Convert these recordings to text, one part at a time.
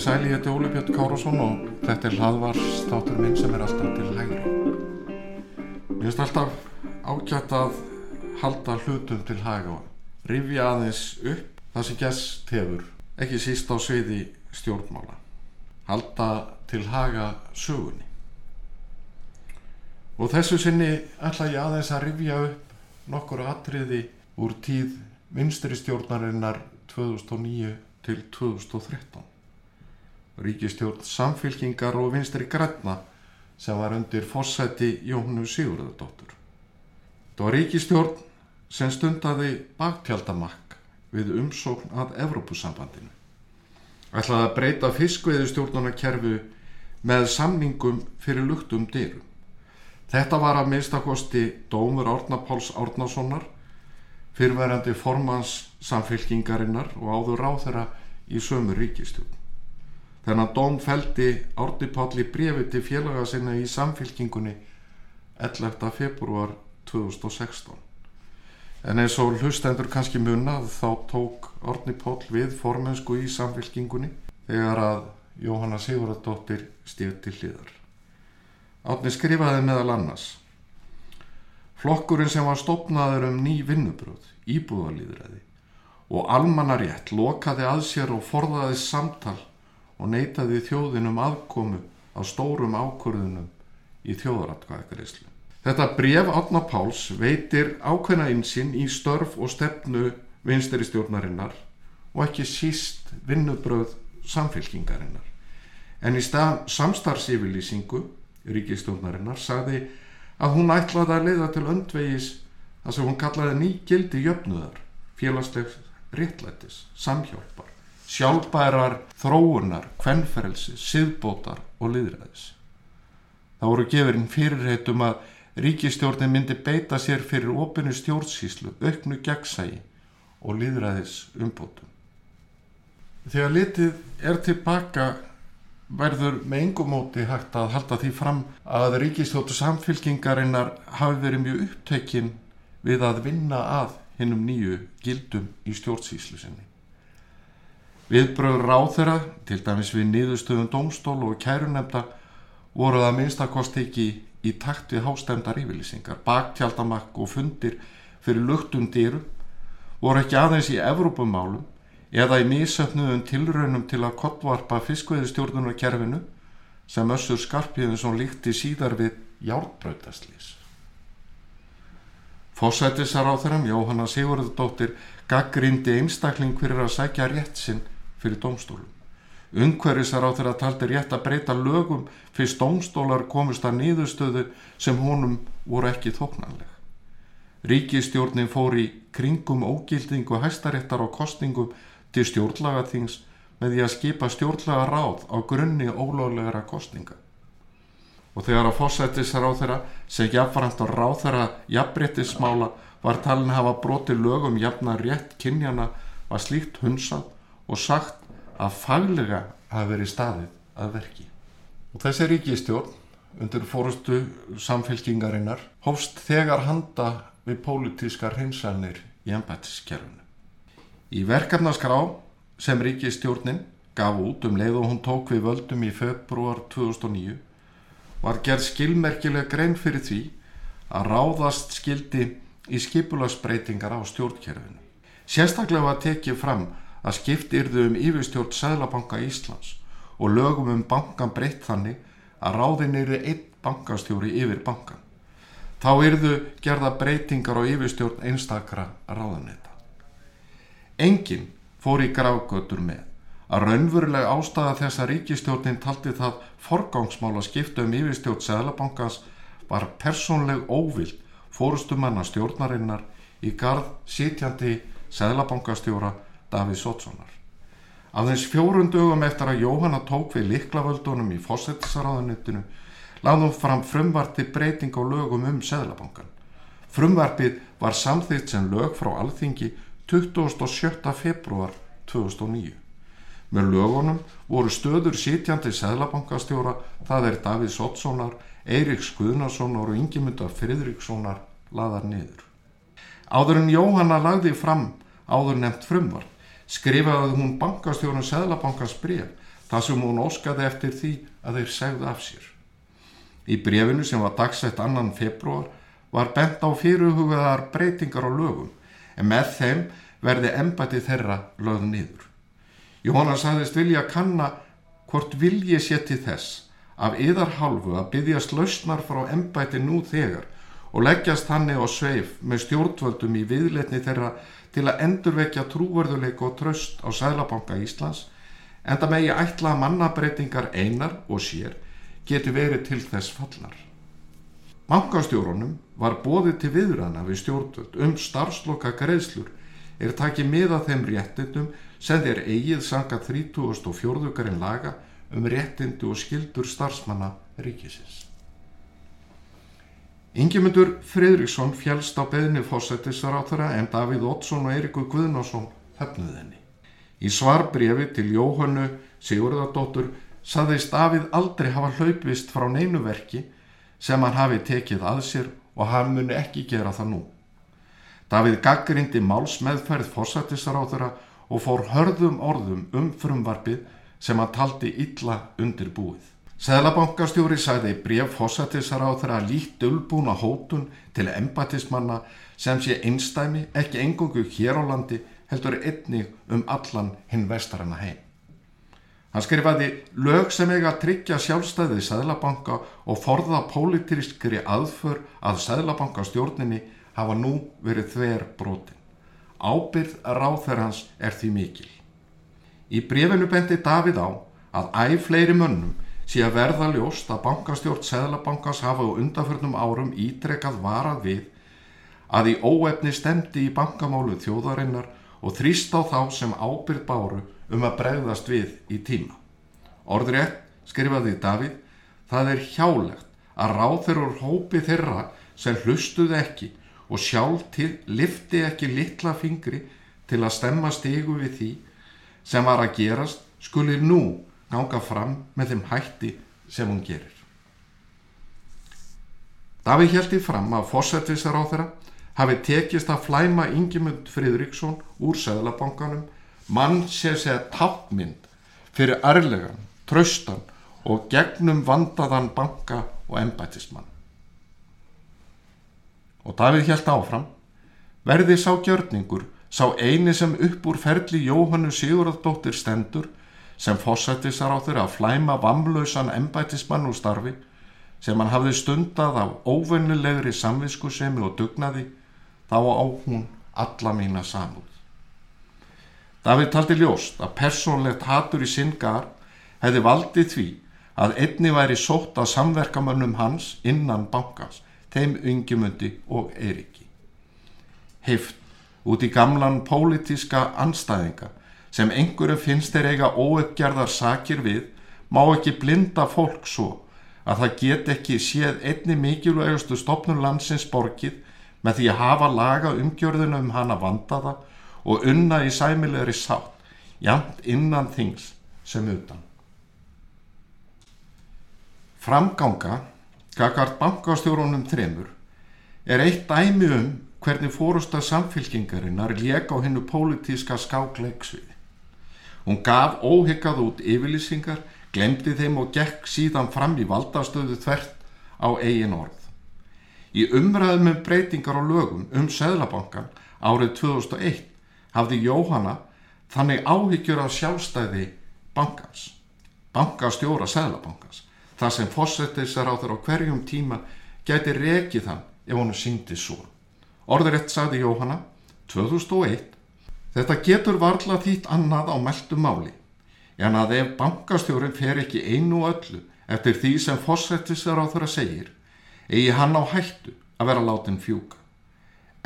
Sæli, ég heiti Óli Björn Kárásson og þetta er hlaðvarstátur minn sem er alltaf til hægri. Mér finnst alltaf ágætt að halda hlutum til hæga og rifja aðeins upp það sem gæst hefur, ekki síst á sviði stjórnmála. Halda til haga sögunni. Og þessu sinni ætla ég aðeins að rifja upp nokkur atriði úr tíð vinstri stjórnarinnar 2009 til 2013 ríkistjórn samfylkingar og vinstri græna sem var undir fórsætti Jóhannu Sigurðardóttur. Það var ríkistjórn sem stundaði baktjaldamakk við umsókn að Evrópusambandinu. Ætlaði að breyta fiskveiðustjórnarkerfu með samningum fyrir luktum dyrum. Þetta var að minnstakosti dómur Árna Páls Árnasonar, fyrverandi formans samfylkingarinnar og áður ráþera í sömu ríkistjórn. Þennan dóm feldi Árni Páll í brefi til félaga sinna í samfylkingunni 11. februar 2016. En eins og hlustendur kannski munað þá tók Árni Páll við formensku í samfylkingunni þegar að Jóhanna Sigurðardóttir stíð til hliðar. Árni skrifaði meðal annars Flokkurinn sem var stopnaður um ný vinnubröð, íbúðalýðræði og almannarétt lokaði að sér og forðaði samtal og neytaði þjóðinum aðkomu á stórum ákvörðunum í þjóðaratkvæðagreyslu. Þetta bref Átna Páls veitir ákveðna einsinn í störf og stefnu vinstri stjórnarinnar og ekki síst vinnubröð samfélkingarinnar. En í samstarfsífylýsingu ríkistjórnarinnar sagði að hún ætlaði að leiða til öndvegis það sem hún kallaði nýgildi jöfnuðar, félagslegs réttlætis, samhjálpar sjálfbærar þróunar, kvennferelsi, siðbótar og liðræðis. Það voru gefurinn fyrirreitum að ríkistjórnin myndi beita sér fyrir opinu stjórnsíslu, auknu gegnsægi og liðræðis umbótum. Þegar litið er tilbaka verður með engumóti hægt að halda því fram að ríkistjótu samfylkingarinnar hafi verið mjög upptökin við að vinna að hinnum nýju gildum í stjórnsíslu sinni. Viðbröður ráþeira, til dæmis við niðurstöðum domstól og kærunemda, voru það minnstakost ekki í takt við hástemdar yfirlýsingar. Baktjaldamakk og fundir fyrir luktum dýrum voru ekki aðeins í Evrópumálum eða í mísöfnuðum tilraunum til að kottvarpa fiskveiðistjórnunarkerfinu sem össur skarpiðin sem líkti síðar við járbröytaslýs. Fósættisar á þeirram, Jóhanna Sigurðardóttir, gaggrindi einstakling fyrir að sækja rétt sinn fyrir dómstólum. Ungverðisar á þeirra taldi rétt að breyta lögum fyrst dómstólar komist að nýðustöðu sem honum voru ekki þóknanleg. Ríkistjórnin fór í kringum ógildingu hæstaréttar og kostningum til stjórnlagathings með því að skipa stjórnlaga ráð á grunni ólöglegra kostninga. Og þegar að fósættisar á þeirra sem jafnframt á ráð þeirra jafnbrettismála var talin hafa broti lögum jafna rétt kynjana var slíkt hunsað og sagt að faglega hafi verið staðið að verki. Og þessi ríkistjórn undir fórustu samfélkingarinnar hófst þegar handa við pólitískar hreinsalnir í ennbættiskerfunu. Í verkefnaskrá sem ríkistjórnin gaf út um leið og hún tók við völdum í februar 2009 var gerð skilmerkilega grein fyrir því að ráðast skildi í skipulagsbreytingar á stjórnkerfinu. Sérstaklega var tekið fram að skipt yrðu um yfirstjórn Sæðlabanka Íslands og lögum um bankan breytt þannig að ráðin yrðu einn bankastjóri yfir bankan. Þá yrðu gerða breytingar á yfirstjórn einstakra ráðaneta. Engin fór í grágötur með að raunveruleg ástæða þess að ríkistjórnin taldi það forgangsmála skipta um yfirstjórn Sæðlabankans var persónleg óvild fórustumanna stjórnarinnar í gard sitjandi Sæðlabankastjóra Davíð Sotssonar. Aðeins fjórun dögum eftir að Jóhanna tók við liklavöldunum í fósettisaráðunitinu láðum fram frumvarti breyting á lögum um Seðlabankan. Frumvarpið var samþýtt sem lög frá alþingi 27. februar 2009. Með lögunum voru stöður sitjandi Sæðlabankastjóra, það er Davíð Sottsonar, Eiríks Guðnarssonar og Ingimundar Fridrikssonar laðar niður. Áður en Jóhanna lagði fram áður nefnt frumvar, skrifaði hún bankastjórun Sæðlabankans bref, þar sem hún óskaði eftir því að þeir segðu af sér. Í brefinu sem var dagsett annan februar var bent á fyrirhugaðar breytingar á lögum, en með þeim verði embati þeirra lögð niður. Jóhanna sagðist vilja kanna hvort vilji sé til þess af yðar hálfu að byggjast lausnar frá embæti nú þegar og leggjast hannig á sveif með stjórnvöldum í viðletni þeirra til að endurvekja trúverðuleik og tröst á Sælabanka Íslands en það megi ætla að mannabreitingar einar og sér getur verið til þess fallar. Bankastjórunum var bóðið til viðrana við stjórnvöld um starfsloka greiðslur er takið miða þeim réttindum sem þeir eigið sanga 34. garinn laga um réttindi og skildur starfsmanna ríkisins. Ingemyndur Fridriksson fjálst á beðni fósættisraátara en Davíð Ottsson og Eirikur Guðnarsson höfnuð henni. Í svarbrefi til Jóhannu Sigurðardóttur saðist Davíð aldrei hafa hlaupvist frá neinu verki sem hann hafi tekið að sér og hann muni ekki gera það nú. Davíð gaggrindi málsmeðferð fósættisraátara og fór hörðum orðum um frumvarfið sem hann taldi illa undir búið. Sæðlabankastjóri sagði bref fósættisar á þeirra líkt dölbúna hótun til embatismanna sem sé einstæmi ekki engungu hér á landi heldur einnig um allan hinn vestarana heim. Hann skrifaði lög sem eiga að tryggja sjálfstæðið Sæðlabanka og forða pólitískri aðför að Sæðlabankastjórninni hafa nú verið þver brotin. Ábyrð þeirra hans er því mikil. Í brefinu bendi Davíð á að æg fleiri mönnum sé að verða ljóst að bankastjórn Seðlabankans hafa á undanförnum árum ítrekkað varað við að í óefni stemdi í bankamálu þjóðarinnar og þrýst á þá sem ábyrð báru um að bregðast við í tíma. Orðrétt skrifaði Davíð, það er hjálegt að þeirra hópi þeirra sem hlustuð ekki og sjálf til lifti ekki litla fingri til að stemma stigu við því sem var að gerast skuli nú ganga fram með þeim hætti sem hún gerir. Davíð held í fram að fósettisar á þeirra hafi tekist að flæma Ingemund Fridriksson úr Söðlabankanum mann sé segja tápmynd fyrir ærlegan, tröstan og gegnum vandaðan banka og embætismann. Og Davíð held áfram verði sá gjörningur, sá eini sem upp úr ferli Jóhannu Sigurðardóttir stendur sem fósættisar á þeirra að flæma vamlausan embætismann úr starfi sem hann hafði stundað á óvennilegri samviskusemi og dugnaði þá á hún alla mína samúð. David taldi ljóst að persónlegt hatur í singar hefði valdið því að einni væri sótt að samverkamönnum hans innan bankans, þeim yngjumundi og Eiriki. Heift út í gamlan pólitíska anstæðinga sem einhverju finnst þeir eiga óeppgerðar sakir við má ekki blinda fólk svo að það get ekki séð einni mikilvægustu stopnum landsins borgið með því að hafa laga umgjörðinu um hana vandaða og unna í sæmilegri sátt, jæmt innan þings sem utan. Framganga, kakart bankastjórunum þremur, er eitt dæmi um hvernig fórústa samfélkingarinnar lék á hennu pólitíska skákleiksvið. Hún gaf óhyggað út yfirlýsingar, glemdi þeim og gekk síðan fram í valdastöðu þvert á eigin orð. Í umræðum um breytingar á lögum um Söðlabankan árið 2001 hafði Jóhanna þannig áhyggjur af sjálfstæði bankans, bankastjóra Söðlabankans, þar sem fósettisar á þeirra á hverjum tíma gæti rekið þann ef hún síndi svo. Orðurétt sagði Jóhanna 2001 Þetta getur varla þýtt annað á meldu máli en að ef bankastjórin fer ekki einu öllu eftir því sem fósettisar á þeirra segir eigi hann á hættu að vera látin fjúka.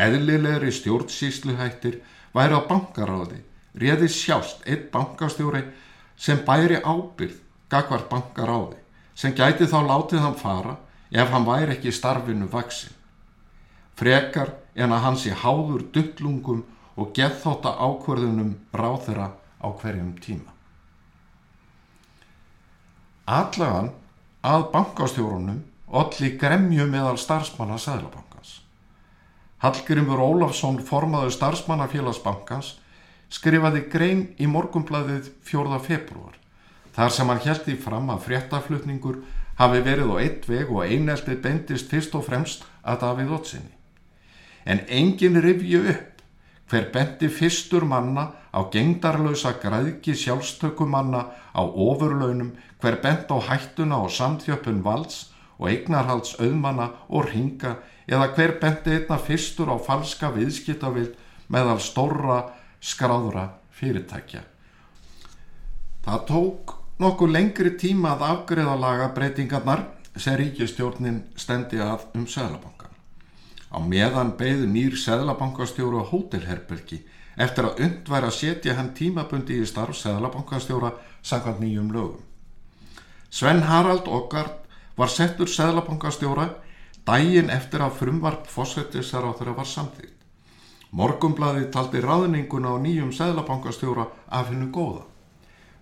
Eðlilegri stjórnsýsluhættir væri á bankaráði réði sjást einn bankastjóri sem bæri ábyrð gagvar bankaráði sem gæti þá látið hann fara ef hann væri ekki starfinu vaksin. Frekar en að hann sé háður duttlungum og gethóta ákverðunum ráþeira á hverjum tíma. Allagan að bankastjórunum olli gremju meðal starfsmanna Sæðlabankans. Hallgrimur Ólafsson formaður starfsmannafélagsbankans skrifaði grein í morgumblaðið 4. februar þar sem hann held í fram að fréttaflutningur hafi verið á eitt veg og eineltið bendist fyrst og fremst að Davíð Ótsinni. En engin rifju upp hver bendi fyrstur manna á gengdarlösa græðki sjálfstökumanna á ofurlaunum, hver bend á hættuna og samþjöppun valds og eignarhalds auðmanna og ringa eða hver bendi einna fyrstur á falska viðskiptavild meðal stórra skráðra fyrirtækja. Það tók nokkuð lengri tíma að afgreða laga breytingarnar sem ríkistjórnin stendi að um Sæðlabankan. Á meðan beigðu nýr Sæðlabankastjóru á hótelherbergi eftir að undværa að setja hann tímabundi í starf Sæðlabankastjóra sangað nýjum lögum. Sven Harald Okkart var settur Sæðlabankastjóra dægin eftir að frumvarp fósettisar á þeirra var samþýtt. Morgumblaði taldi ráðninguna á nýjum Sæðlabankastjóra af hennu góða.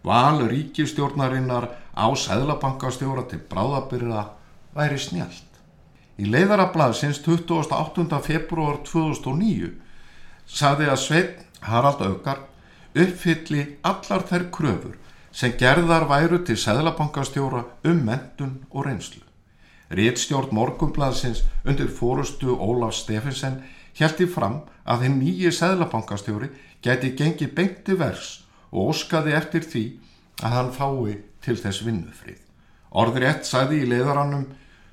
Val ríkistjórnarinnar á Sæðlabankastjóra til bráðabyrða væri snjált. Í leiðarablað sinns 28. februar 2009 saði að Sveit Harald Aukar uppfylli allar þær kröfur sem gerðar væru til Sæðlabankastjóra um mentun og reynslu. Réttstjórn morgumblaðsins undir fórustu Ólaf Steffensen held í fram að þinn nýji Sæðlabankastjóri geti gengið beinti vers og óskaði eftir því að hann fái til þess vinnufrið. Orður ett sagði í leiðarannum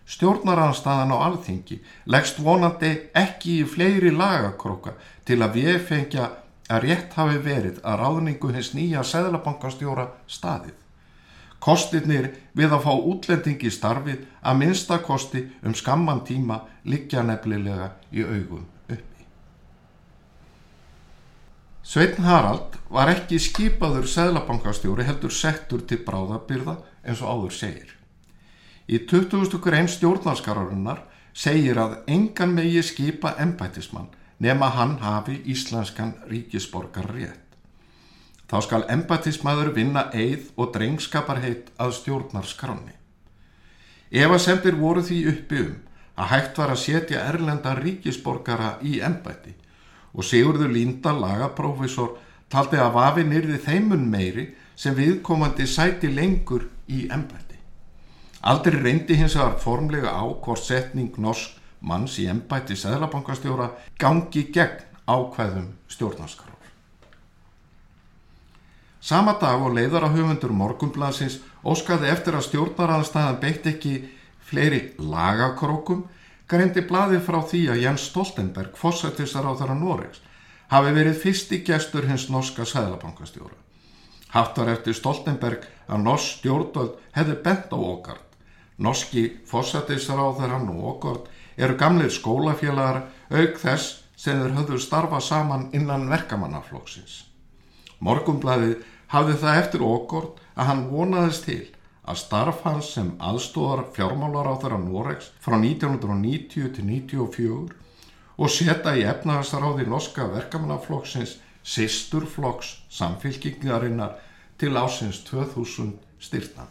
stjórnaranstaðan á alþingi leggst vonandi ekki í fleiri lagakróka til að við fengja að rétt hafi verið að ráðningu hins nýja seðlabankastjóra staðið. Kostirnir við að fá útlendingi starfið að minnstakosti um skamman tíma liggja nefnilega í augum Sveitn Harald var ekki skipaður seðlabankastjóri heldur settur til bráðabyrða eins og áður segir. Í 20. grein stjórnarskararinnar segir að engan megi skipa embætismann nema hann hafi íslenskan ríkisborgar rétt. Þá skal embætismæður vinna eið og drengskaparheit að stjórnarskranni. Ef að semtir voru því uppi um að hægt var að setja erlenda ríkisborgara í embæti og Sigurður Líndal, lagaprófessor, taldi að vafi nýrði þeimun meiri sem viðkomandi sæti lengur í ennbætti. Aldrei reyndi hins vegar formlega á hvort setning norsk manns í ennbætti Sæðlabankastjóra gangi gegn ákvæðum stjórnarskarar. Sama dag og leiðar á höfundur morgumblansins óskaði eftir að stjórnaraðanstæðan beitt ekki fleiri lagakrókum greindi blaði frá því að Jens Stoltenberg, fósættisar á þaðra Noregs, hafi verið fyrsti gestur hins norska sæðlabankastjóra. Hattar eftir Stoltenberg að norsk stjórnvöld hefði bent á okkart. Norski þaðra nú okkart eru gamleir skólafélagar auk þess sem þeir höfðu starfa saman innan verkamannaflóksins. Morgumblæði hafði það eftir okkort að hann vonaðist til að starf hans sem aðstóðar fjármálar á þeirra Noregs frá 1990 til 1994 og setja í efnaðastaráði norska verkamannaflokksins sýsturflokks samfélkingarinnar til ásins 2000 styrta.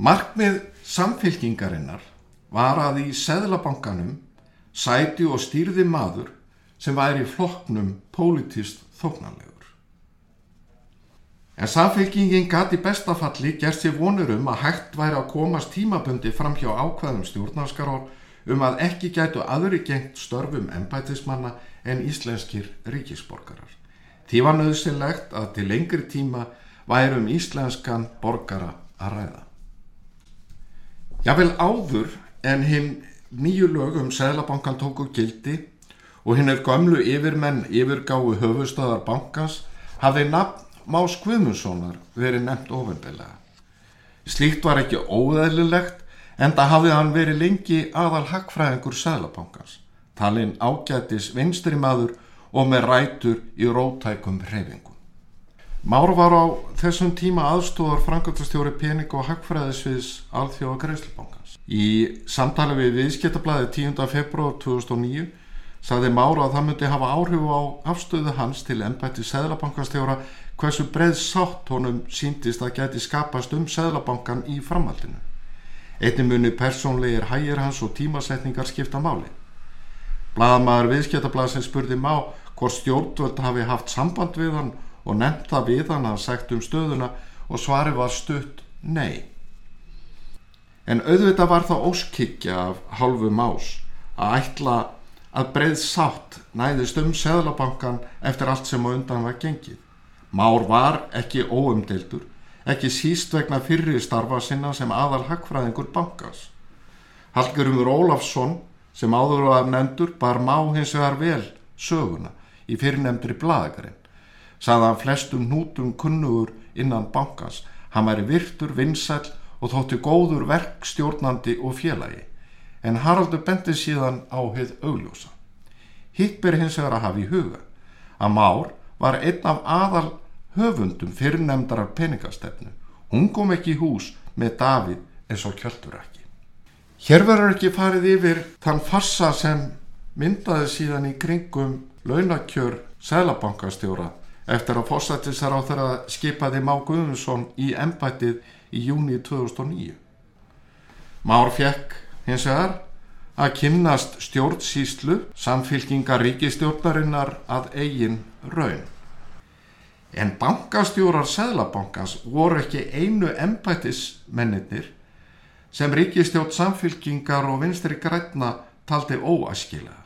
Markmið samfélkingarinnar var að í Seðlabankanum sæti og stýrði maður sem væri flokknum pólitist þóknanlega. En samfélkingin gati bestafalli gerð sér vonur um að hægt væri að komast tímabundi fram hjá ákveðum stjórnarskarór um að ekki gætu aðri gengt störfum ennbætismanna en íslenskir ríkisborgarar. Því var nöðsynlegt að til lengri tíma værum íslenskan borgara að ræða. Jável áður en hinn nýju lög um Sæðlabankan tóku gildi og hinn er gömlu yfirmenn yfirgáu höfustöðar bankans hafði nafn Más Guðmundssonar verið nefnt ofinbelega. Slíkt var ekki óðæðilegt en það hafði hann verið lengi aðal hagfræðingur Sæðlabankans, talinn ágætis vinstri maður og með rætur í rótækum hreyfingum. Már var á þessum tíma aðstóðar Frankværtastjóri pening og hagfræðisviðs alþjóða Greislbankans. Í samtali við viðskiptablaði 10. februar 2009 saði Mára að það myndi hafa áhrif á afstöðu hans til ennbætti Sæðlabankastjóra hversu breið sátt honum síndist að geti skapast um Sæðlabankan í framhaldinu. Einni muni persónlegir hægir hans og tímasetningar skipta máli. Blaðamaður viðskiptablaðsins spurði Má hvort stjórnvöld hafi haft samband við hann og nefnt það við hann að sagt um stöðuna og svari var stutt nei. En auðvitað var það óskikja af hálfu Más að ætla að breið sátt næðist um Sæðlabankan eftir allt sem á undan var gengið. Már var ekki óumdildur, ekki síst vegna fyrri starfa sinna sem aðal hagfræðingur bankas. Hallgrimur Ólafsson sem áður var nefndur bar Má hins vegar vel söguna í fyrirnefndri bladagarinn. Saðan flestum nútum kunnugur innan bankans, hann væri virtur, vinsæl og þótti góður verkstjórnandi og félagi en Haraldur bendi síðan á heið augljósa. Hitt ber hins vegar að hafa í huga að Már var einn af aðal höfundum fyrirnemdarar peningastefnu. Hún kom ekki í hús með Davíð eins og kjöldur ekki. Hér verður ekki farið yfir þann farsa sem myndaði síðan í kringum launakjör sælabankastjóra eftir að fósættisar á þeirra skipaði Má Guðmundsson í embættið í júni 2009. Már fekk hins vegar að kynnast stjórnsýslu samfylkingar ríkistjórnarinnar að eigin raun. En bankastjórar Sæðlabankans voru ekki einu embættismennir sem ríkistjórn samfylkingar og vinstri grætna taldi óæskilega.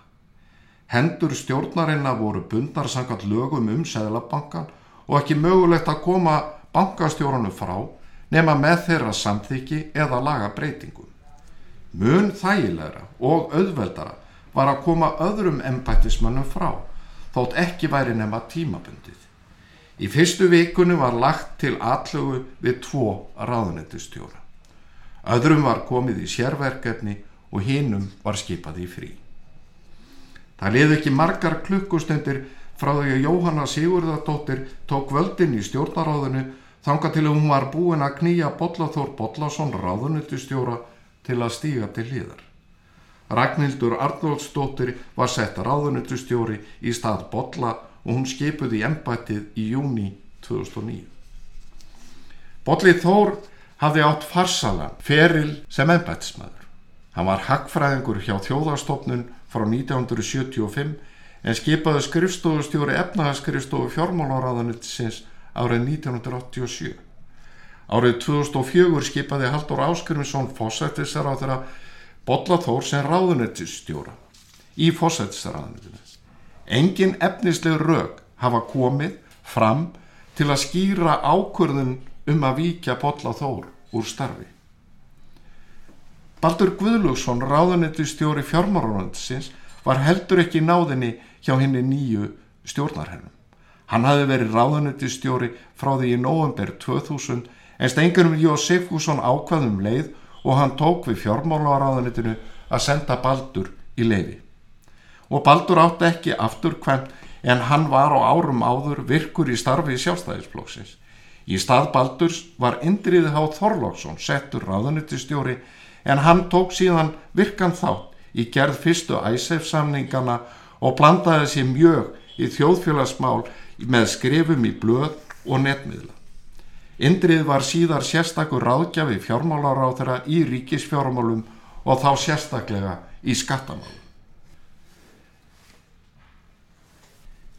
Hendur stjórnarinnar voru bundar sangat lögum um Sæðlabankan og ekki mögulegt að koma bankastjóranu frá nema með þeirra samþyggi eða laga breytingum. Mun þægilegra og auðveldara var að koma öðrum embættismannum frá, þótt ekki væri nema tímabundið. Í fyrstu vikunum var lagt til allögu við tvo ráðunettustjóra. Öðrum var komið í sérverkefni og hinnum var skipað í frí. Það liði ekki margar klukkustundir frá því að Jóhanna Sigurðardóttir tók völdin í stjórnaráðinu þanga til að hún var búin að knýja Bollathór Bollason ráðunettustjóra til að stíga til hliðar. Ragnhildur Arnóldsdóttir var sett ráðunutustjóri í stað Bolla og hún skipuði í embættið í júni 2009. Bolli Þór hafði átt farsalan feril sem embættismæður. Hann var hagfræðingur hjá þjóðarstofnun frá 1975 en skipaði skrifstofustjóri efnagaskrifstofu fjármálaráðanutisins árið 1987. Árið 2004 skipaði Haldur Áskurinsson fósættisar á þeirra Bollathór sem ráðunettistjóra í fósættisarraðunitinu. Engin efnisleg raug hafa komið fram til að skýra ákvörðun um að víkja Bollathór úr starfi. Baldur Guðlugsson, ráðunettistjóri fjármárarandsins, var heldur ekki náðinni hjá henni nýju stjórnarhennum. Hann hafi verið ráðunettistjóri frá því í november 2000 en Steingurum Jósef Hússon ákvaðum leið og hann tók við fjármálaráðanitinu að senda Baldur í leiði. Og Baldur átti ekki aftur hvem en hann var á árum áður virkur í starfi í sjálfstæðisflóksins. Í stað Baldurs var Indriði Há Þorlóksson settur ráðanitistjóri en hann tók síðan virkan þátt í gerð fyrstu æsef samningana og blandaði sér mjög í þjóðfélagsmál með skrifum í blöð og netmiðla. Indrið var síðar sérstakur ráðgjafi fjármálaráþara í ríkisfjármálum og þá sérstaklega í skattamálum.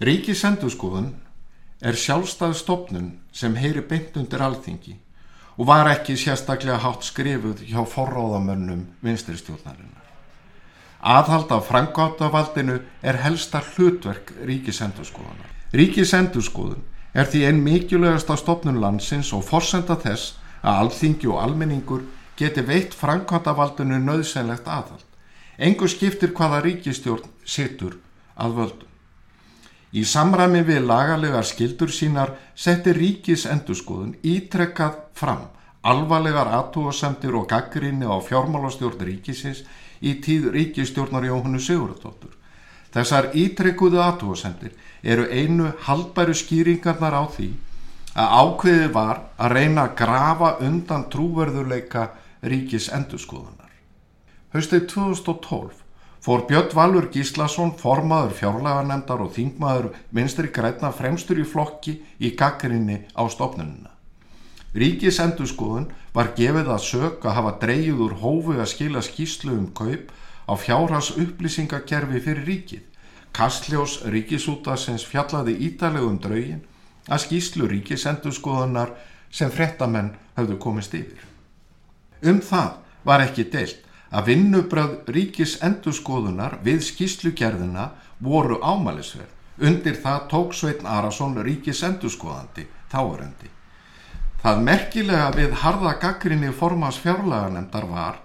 Ríkisendurskoðun er sjálfstæð stopnun sem heyri beint undir alþingi og var ekki sérstaklega hátt skrifuð hjá forráðamönnum vinstirstjórnarinnar. Aðhald af frangáttavaldinu er helsta hlutverk ríkisendurskoðunar. Ríkisendurskoðun er því einn mikilvægast á stopnum landsins og forsenda þess að alþingi og almenningur geti veitt framkvæmdavaldinu nöðsynlegt aðhald. Engu skiptir hvaða ríkistjórn situr að völdum. Í samræmi við lagalegar skildur sínar setti ríkis endurskoðun ítrekkað fram alvarlegar aðtúasemtir og gaggrinni á fjármálastjórn ríkisins í tíð ríkistjórnar Jóhannu Sigurðardóttur. Þessar ítrekkuðu aðtúasemtir eru einu haldbæru skýringarnar á því að ákveði var að reyna að grafa undan trúverðuleika ríkis endurskoðunar. Haustið 2012 fór Björn Valur Gíslason, formaður fjárlaganemdar og þingmaður minstri græna fremstur í flokki í gaggrinni á stopnununa. Ríkis endurskoðun var gefið að sök að hafa dreyjuð úr hófu að skila skýslu um kaup á fjárhans upplýsingakerfi fyrir ríkið. Kastljós ríkisútasins fjallaði ítalegum draugin að skýslu ríkis endurskoðunar sem frettamenn hafðu komist yfir. Um það var ekki deilt að vinnubröð ríkis endurskoðunar við skýslugerðina voru ámælisverð. Undir það tók Sveitn Arason ríkis endurskoðandi þáurendi. Það merkilega við harða gaggrinni formans fjárlaganemdar var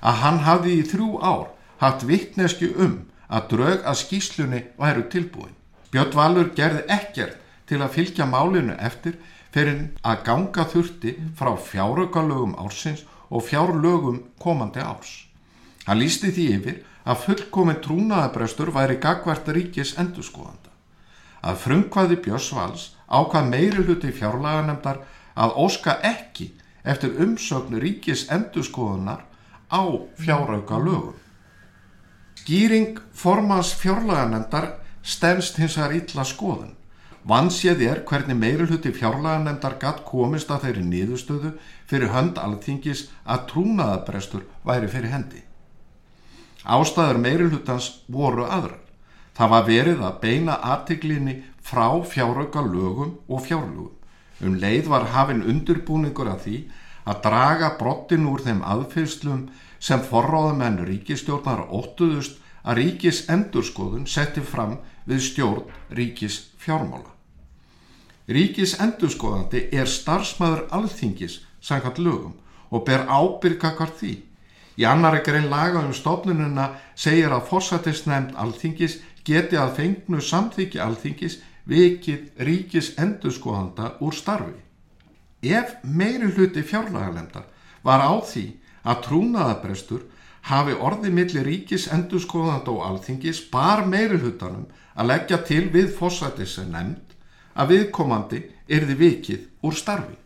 að hann hafði í þrjú ár haft vittnesku um að draug að skýslunni væru tilbúin. Björn Valur gerði ekkert til að fylgja málinu eftir fyrir að ganga þurfti frá fjárökalögum ársins og fjárlögum komandi árs. Hann lísti því yfir að fullkomin trúnaðabrestur væri gagvart ríkis endurskoðanda. Að frumkvæði Björns Vals ákvað meiri hluti fjárlaganemdar að óska ekki eftir umsögn ríkis endurskoðunar á fjárauka lögum. Skýring formans fjárlaganendar stennst hins vegar illa skoðun. Vansið er hvernig meirulhutti fjárlaganendar gatt komist að þeirri niðurstöðu fyrir hönd alþingis að trúnaðabrestur væri fyrir hendi. Ástæður meirulhuttans voru aðrar. Það var verið að beina artiklinni frá fjárauka lögum og fjárlögum. Um leið var hafinn undurbúningur að því að draga brottin úr þeim aðfyrslum sem forráðamenn ríkistjórnar óttuðust að ríkis endurskoðun setti fram við stjórn ríkis fjármála. Ríkis endurskoðandi er starfsmæður alþingis sangkvæmt lögum og ber ábyrga hvort því. Í annari grein laga um stofnununa segir að fórsættisnefnd alþingis geti að fengnu samþykji alþingis vikið ríkis endurskoðanda úr starfi. Ef meiri hluti fjárlagalemdar var á því að trúnaðabrestur hafi orði milli ríkis endurskoðanda og alþingis bar meiri hlutanum að leggja til við fósættis sem nefnd að viðkomandi erði vikið úr starfi.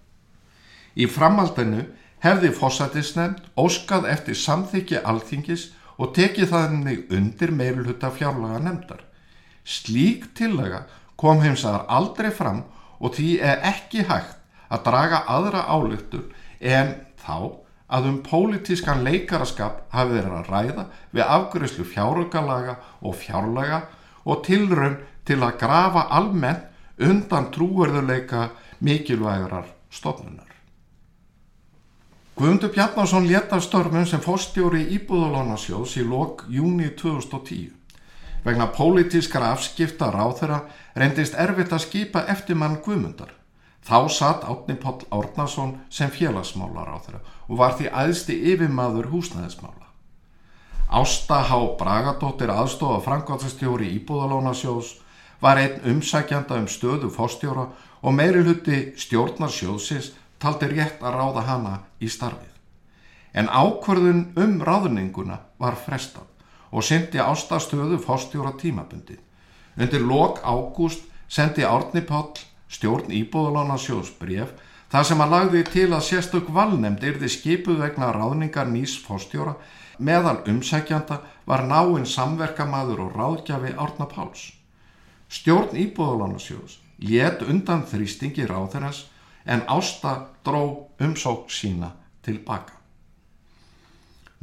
Í framaldinu hefði fósættisnefnd óskað eftir samþykji alþingis og tekið þannig undir meiri hluta fjárlaga nefndar. Slík tillega kom heimsaðar aldrei fram og því er ekki hægt að draga aðra álugtur en þá að um pólitískan leikaraskap hafi verið að ræða við afgryslu fjárugalaga og fjárlaga og tilraun til að grafa almennt undan trúverðuleika mikilvægurar stofnunar. Guðmundur Bjarnarsson leta störmum sem fórstjóri Íbúðalónasjóðs í lok júni 2010. Vegna pólitískara afskipta ráþurra reyndist erfitt að skipa eftir mann Guðmundar. Þá satt Átni Póll Árnason sem félagsmálar á þeirra og var því aðsti yfirmaður húsnæðismála. Ásta Há Bragadóttir aðstofa frangváðsstjóri Íbúðalónasjós var einn umsækjanda um stöðu fóstjóra og meiri hluti stjórnarsjóðsins taldi rétt að ráða hana í starfið. En ákverðun um ráðninguna var frestað og syndi ástastöðu fóstjóra tímabundi. Undir lok ágúst sendi Árni Páll stjórn Íbúðalána sjóðs bref þar sem að lagði til að sérstök valnemd erði skipuð vegna ráðningar nýs fóstjóra meðal umsækjanda var náinn samverkamaður og ráðgjafi Árna Páls. Stjórn Íbúðalána sjóðs let undan þrýstingi ráðherrans en Ásta dró umsók sína tilbaka.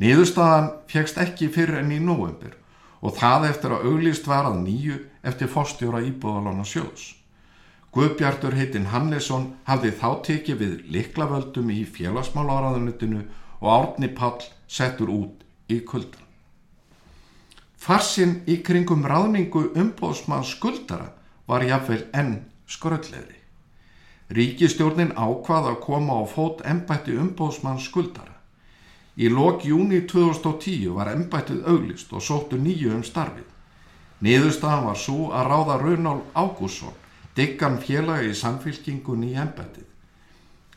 Niðurstaðan fegst ekki fyrir enn í november og það eftir að auglist var að nýju eftir fórstjóra íbúðalána sjóðs. Guðbjartur heitinn Hannesson hafði þá tekið við liklavöldum í félagsmálaráðunutinu og Árni Pall settur út í kuldan. Farsinn í kringum ráðningu umbóðsmann skuldara var jáfnveil enn skröldleiri. Ríkistjórnin ákvað að koma á fót ennbætti umbóðsmann skuldara. Í lok júni 2010 var ennbættið auglist og sóttu nýju um starfið. Niðurstaðan var svo að ráða Runál Ágússon, diggan félagi í samfylkingunni í ennbættið.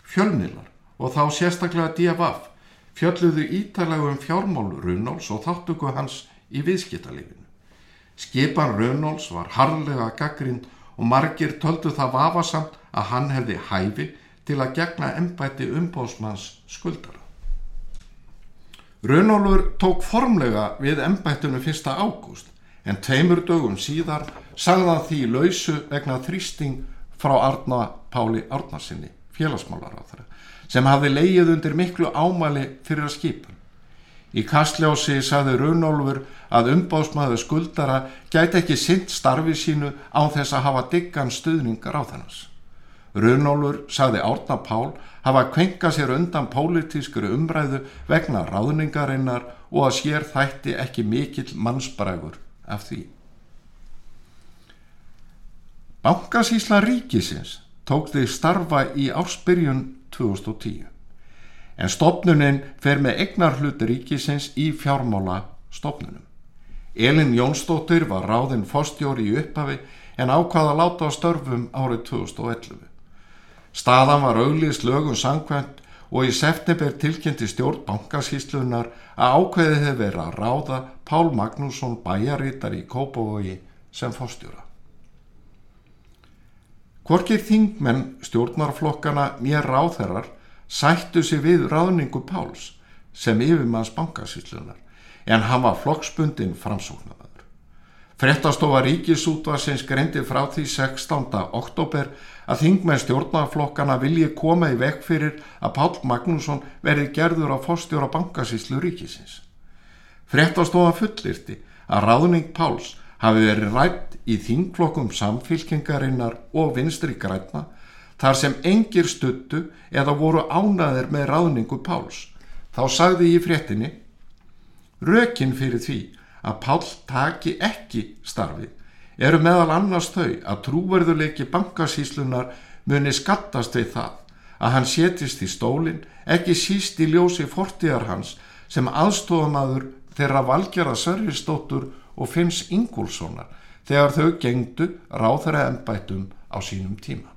Fjölnilar og þá sérstaklega DFF fjölluðu ítalega um fjármál Runáls og þáttuku hans í viðskiptalífinu. Skipan Runáls var harlega gaggrind og margir töldu það vafasamt að hann hefði hæfi til að gegna ennbætti umbóðsmanns skuldara. Runólfur tók formlega við embættunum 1. ágúst en tveimur dögum síðar sagðan því lausu vegna þrýsting frá Arna Páli Arnarsinni, félagsmálar á þeirra, sem hafði leið undir miklu ámæli fyrir að skipa. Í kastljósi saði Runólfur að umbásmaður skuldara gæti ekki sint starfi sínu á þess að hafa diggan stuðningar á þennast. Runólfur saði Árna Pál hafa kvenka sér undan pólitískuru umræðu vegna ráðningarinnar og að sér þætti ekki mikill mannsbrægur af því. Bankasísla ríkisins tók þig starfa í ársbyrjun 2010 en stopnunin fer með egnar hluti ríkisins í fjármála stopnunum. Elin Jónsdóttir var ráðinn fórstjóri í upphafi en ákvaða láta á störfum árið 2011. Staðan var auglýst lögum sangkvæmt og í september tilkynnti stjórn bankasíslunar að ákveðið hefur verið að ráða Pál Magnússon bæjarítar í Kópavogi sem fórstjóra. Hvorkir þingmenn stjórnarflokkana mér ráðherrar sættu sig við ráðningu Páls sem yfirmanns bankasíslunar en hann var flokksbundin framsóknar. Frettastofa Ríkisútvarsins greindi frá því 16. oktober að þingmenn stjórnarflokkana vilji koma í vekk fyrir að Pál Magnússon verði gerður á fórstjóra bankasíslu ríkisins. Frettastofa fullirti að ráðning Páls hafi verið rætt í þingflokkum samfylkingarinnar og vinstri græna þar sem engir stuttu eða voru ánaðir með ráðningu Páls. Þá sagði ég fréttinni Rökin fyrir því að Pál taki ekki starfi eru meðal annars þau að trúverðuleiki bankasíslunar muni skattast við það að hann setist í stólinn ekki síst í ljósi fortíðar hans sem aðstofamaður þeirra valgjara Sörfistóttur og Finns Ingúlssonar þegar þau gengdu ráðara ennbættum á sínum tíma.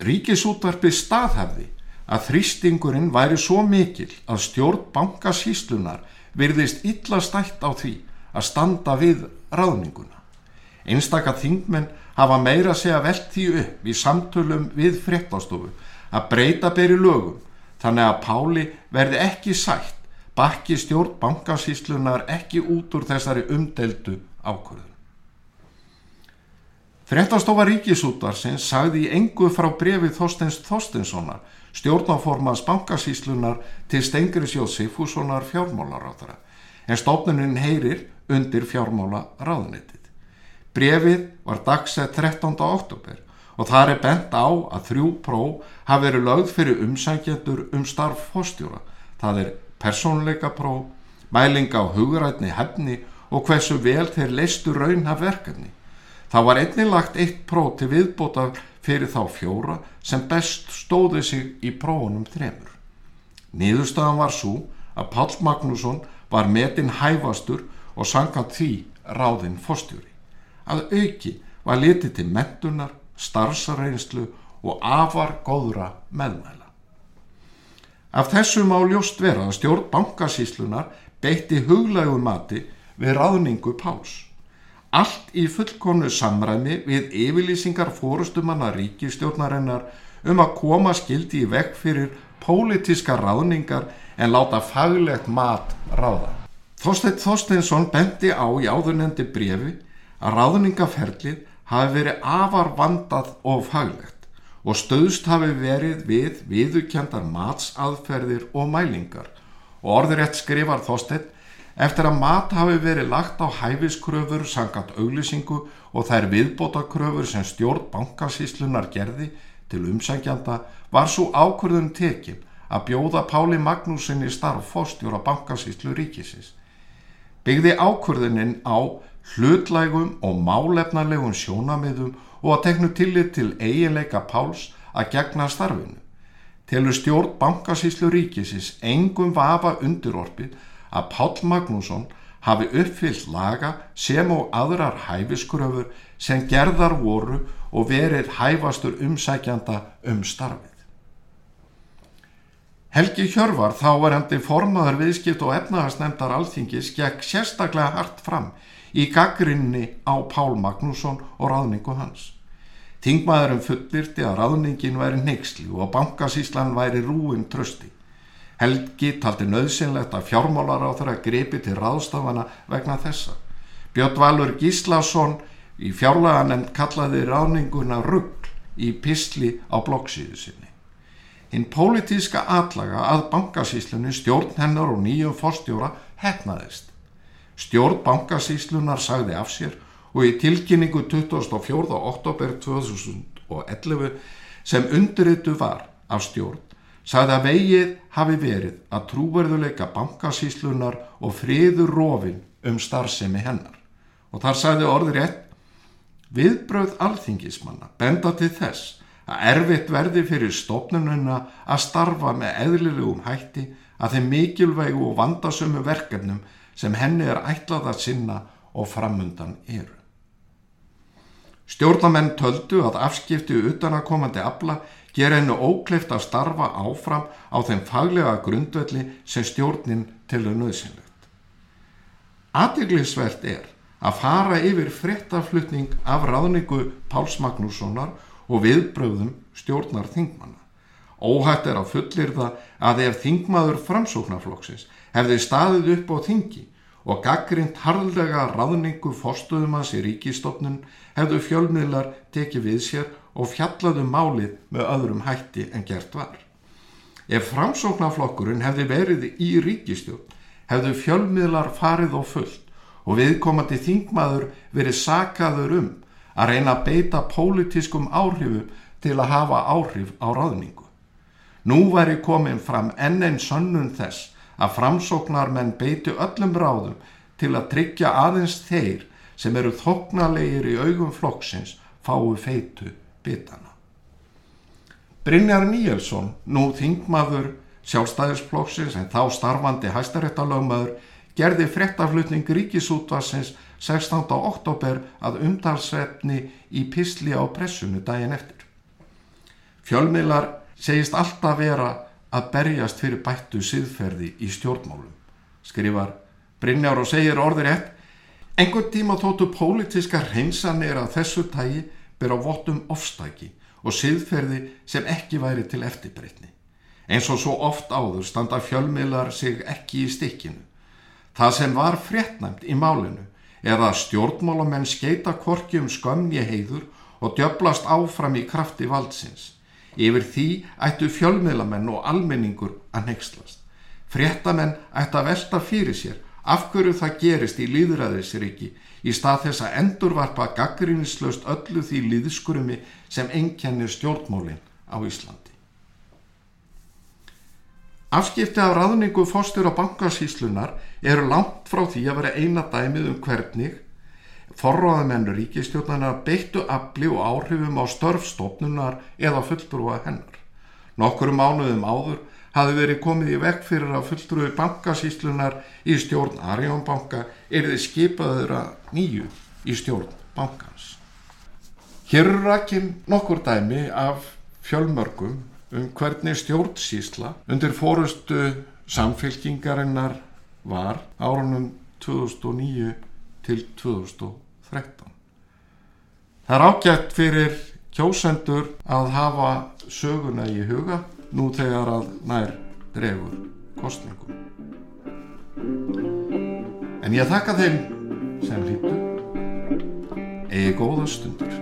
Ríkisútvarpi staðhafði að þrýstingurinn væri svo mikil að stjórn bankasíslunar virðist illa stætt á því að standa við ráðninguna. Einstakar þingmenn hafa meira að segja velt því upp í samtölum við fréttastofu að breyta beri lögum þannig að Páli verði ekki sætt bakki stjórn bankasíslunar ekki út úr þessari umdeldu ákvörðun. Fréttastofa Ríkisútarsins sagði í engu frá brefið Þorstens Þorstenssonar stjórnaformans bankasíslunar til Stengrisjóð Sifússonar fjármálaráðara en stofnunin heyrir undir fjármála ráðunitið. Brefið var dagsett 13. oktober og þar er bent á að þrjú pró hafi verið lögð fyrir umsækjendur um starf fórstjóra. Það er persónleika pró, mæling á hugrætni hefni og hversu vel þeir leistu raun af verkefni. Það var einnig lagt eitt pró til viðbóta fyrir þá fjóra sem best stóði sig í prófunum þremur. Niðurstaðan var svo að Pál Magnússon var metin hæfastur og sangant því ráðinn fórstjóri. Að auki var litið til mentunar, starfsareynslu og afar góðra meðmæla. Af þessu má ljóst vera að stjórn bankasíslunar beitti huglægu mati við ráðningu Páls. Allt í fullkonu samræmi við yfirlýsingar fórustumanna ríkistjórnarinnar um að koma skildi í vekk fyrir pólitiska ráðningar en láta faglegt mat ráða. Þorstein Þorsteinsson bendi á í áðurnendi brefi að ráðningaferlið hafi verið afar vandað og faglegt og stöðst hafi verið við viðukjandar matsaðferðir og mælingar. Og orðurétt skrifar Þorstein eftir að mat hafi verið lagt á hæfiskröfur sangat auglýsingu og þær viðbótakröfur sem stjórn bankasíslunar gerði til umsækjanda var svo ákvörðun tekin að bjóða Páli Magnúsin í starf fórstjóra bankasíslu ríkisins. Byggði ákvörðunin á hlutlægum og málefnarlegum sjónamiðum og að teknu tillit til eiginleika Páls að gegna starfinu. Telur stjórn bankasíslu ríkisins engum vafa undirorpið að Pál Magnússon hafi uppfyllt laga sem og aðrar hæfiskuröfur sem gerðar voru og verið hæfastur umsækjanda um starfið. Helgi Hjörvar, þáverandi formaður viðskipt og efnahagsnefndar alþingis, gekk sérstaklega hart fram í gaggrinni á Pál Magnússon og ráðningu hans. Þingmaðurum fullirti að ráðningin væri neyksli og bankasíslan væri rúin trösti. Helgi taldi nöðsynlegt að fjármálar á þeirra grepi til ráðstafana vegna þessa. Björn Valur Gíslason í fjárlaganemnd kallaði ráðninguna ruggl í pisli á blokksíðu sinni. Hinn pólitíska atlaga að bankasíslunni stjórn hennar og nýjum fórstjóra hefnaðist. Stjórn bankasíslunar sagði af sér og í tilkynningu 24. oktober 2011 sem undirritu var af stjórn sagði að vegið hafi verið að trúverðuleika bankasíslunar og friður rofin um starfsemi hennar. Og þar sagði orður rétt, viðbröð alþingismanna benda til þess að erfitt verði fyrir stofnununa að starfa með eðlilegum hætti að þeim mikilvægu og vandasömu verkefnum sem henni er ætlað að sinna og framundan eru. Stjórnamenn töldu að afskipti utanakomandi afla gera hennu ókleift að starfa áfram á þeim faglega grundvelli sem stjórnin tilur nöðsynlegt. Aðeglisvert er að fara yfir frettaflutning af ráðningu Páls Magnússonar og viðbröðum stjórnar þingmanna. Óhætt er að fullir það að ef þingmaður framsóknarflokksins hefði staðið upp á þingi og gaggrind harðlega ráðningu fórstuðumans í ríkistofnun hefðu fjölmiðlar tekið við sér og fjallaðu um málið með öðrum hætti en gert var. Ef framsóknarflokkurinn hefði verið í ríkistjórn, hefðu fjölmiðlar farið og fullt og viðkomandi þingmaður verið sakaður um að reyna að beita pólitískum áhrifum til að hafa áhrif á ráðningu. Nú væri komin fram enn einn sönnun þess að framsóknar menn beiti öllum ráðum til að tryggja aðeins þeir sem eru þoknalegir í augum flokksins fái feitu bitana. Brynjar Níelsson, nú þingmaður sjálfstæðisflokksins en þá starfandi hæstaréttalögmaður, gerði frettaflutning ríkisútvarsins 16. oktober að umtalsvefni í pisli á pressunu daginn eftir. Fjölmiðlar segist alltaf vera að berjast fyrir bættu siðferði í stjórnmálum, skrifar Brynjar og segir orður ett, einhvern tíma þóttu pólitíska hreinsanir að þessu tægi ber á vottum ofstæki og siðferði sem ekki væri til eftirbreytni. Eins og svo oft áður standa fjölmiðlar sig ekki í stikkinu. Það sem var fréttnæmt í málinu er að stjórnmálamenn skeita korki um skömmni heiður og djöblast áfram í krafti valdsins. Yfir því ættu fjölmiðlamenn og almenningur að nexlast. Fréttamenn ættu að velta fyrir sér af hverju það gerist í líðræðisriki í stað þess að endurvarpa gaggrínislaust öllu því líðskurumi sem engjannir stjórnmólinn á Íslandi. Afskipti af ráðningu fórstur og bankasíslunar eru langt frá því að vera eina dæmið um hvernig forráðamennur ríkistjórnanar beittu afli og áhrifum á störfstofnunar eða fulltrúa hennar. Nokkur mánuðum áður hafi verið komið í vekk fyrir að fulltrúi bankasíslunar í stjórn Arjónbanka er þið skipaður að nýju í stjórn bankans. Hér eru rækinn nokkur dæmi af fjölmörgum um hvernig stjórnsísla undir fórustu samfélkingarinnar var árunum 2009 til 2013. Það er ágætt fyrir kjósendur að hafa söguna í huga nú þegar að nær drefur kostningum. En ég þakka þeim sem hlýttu eigi góða stundur.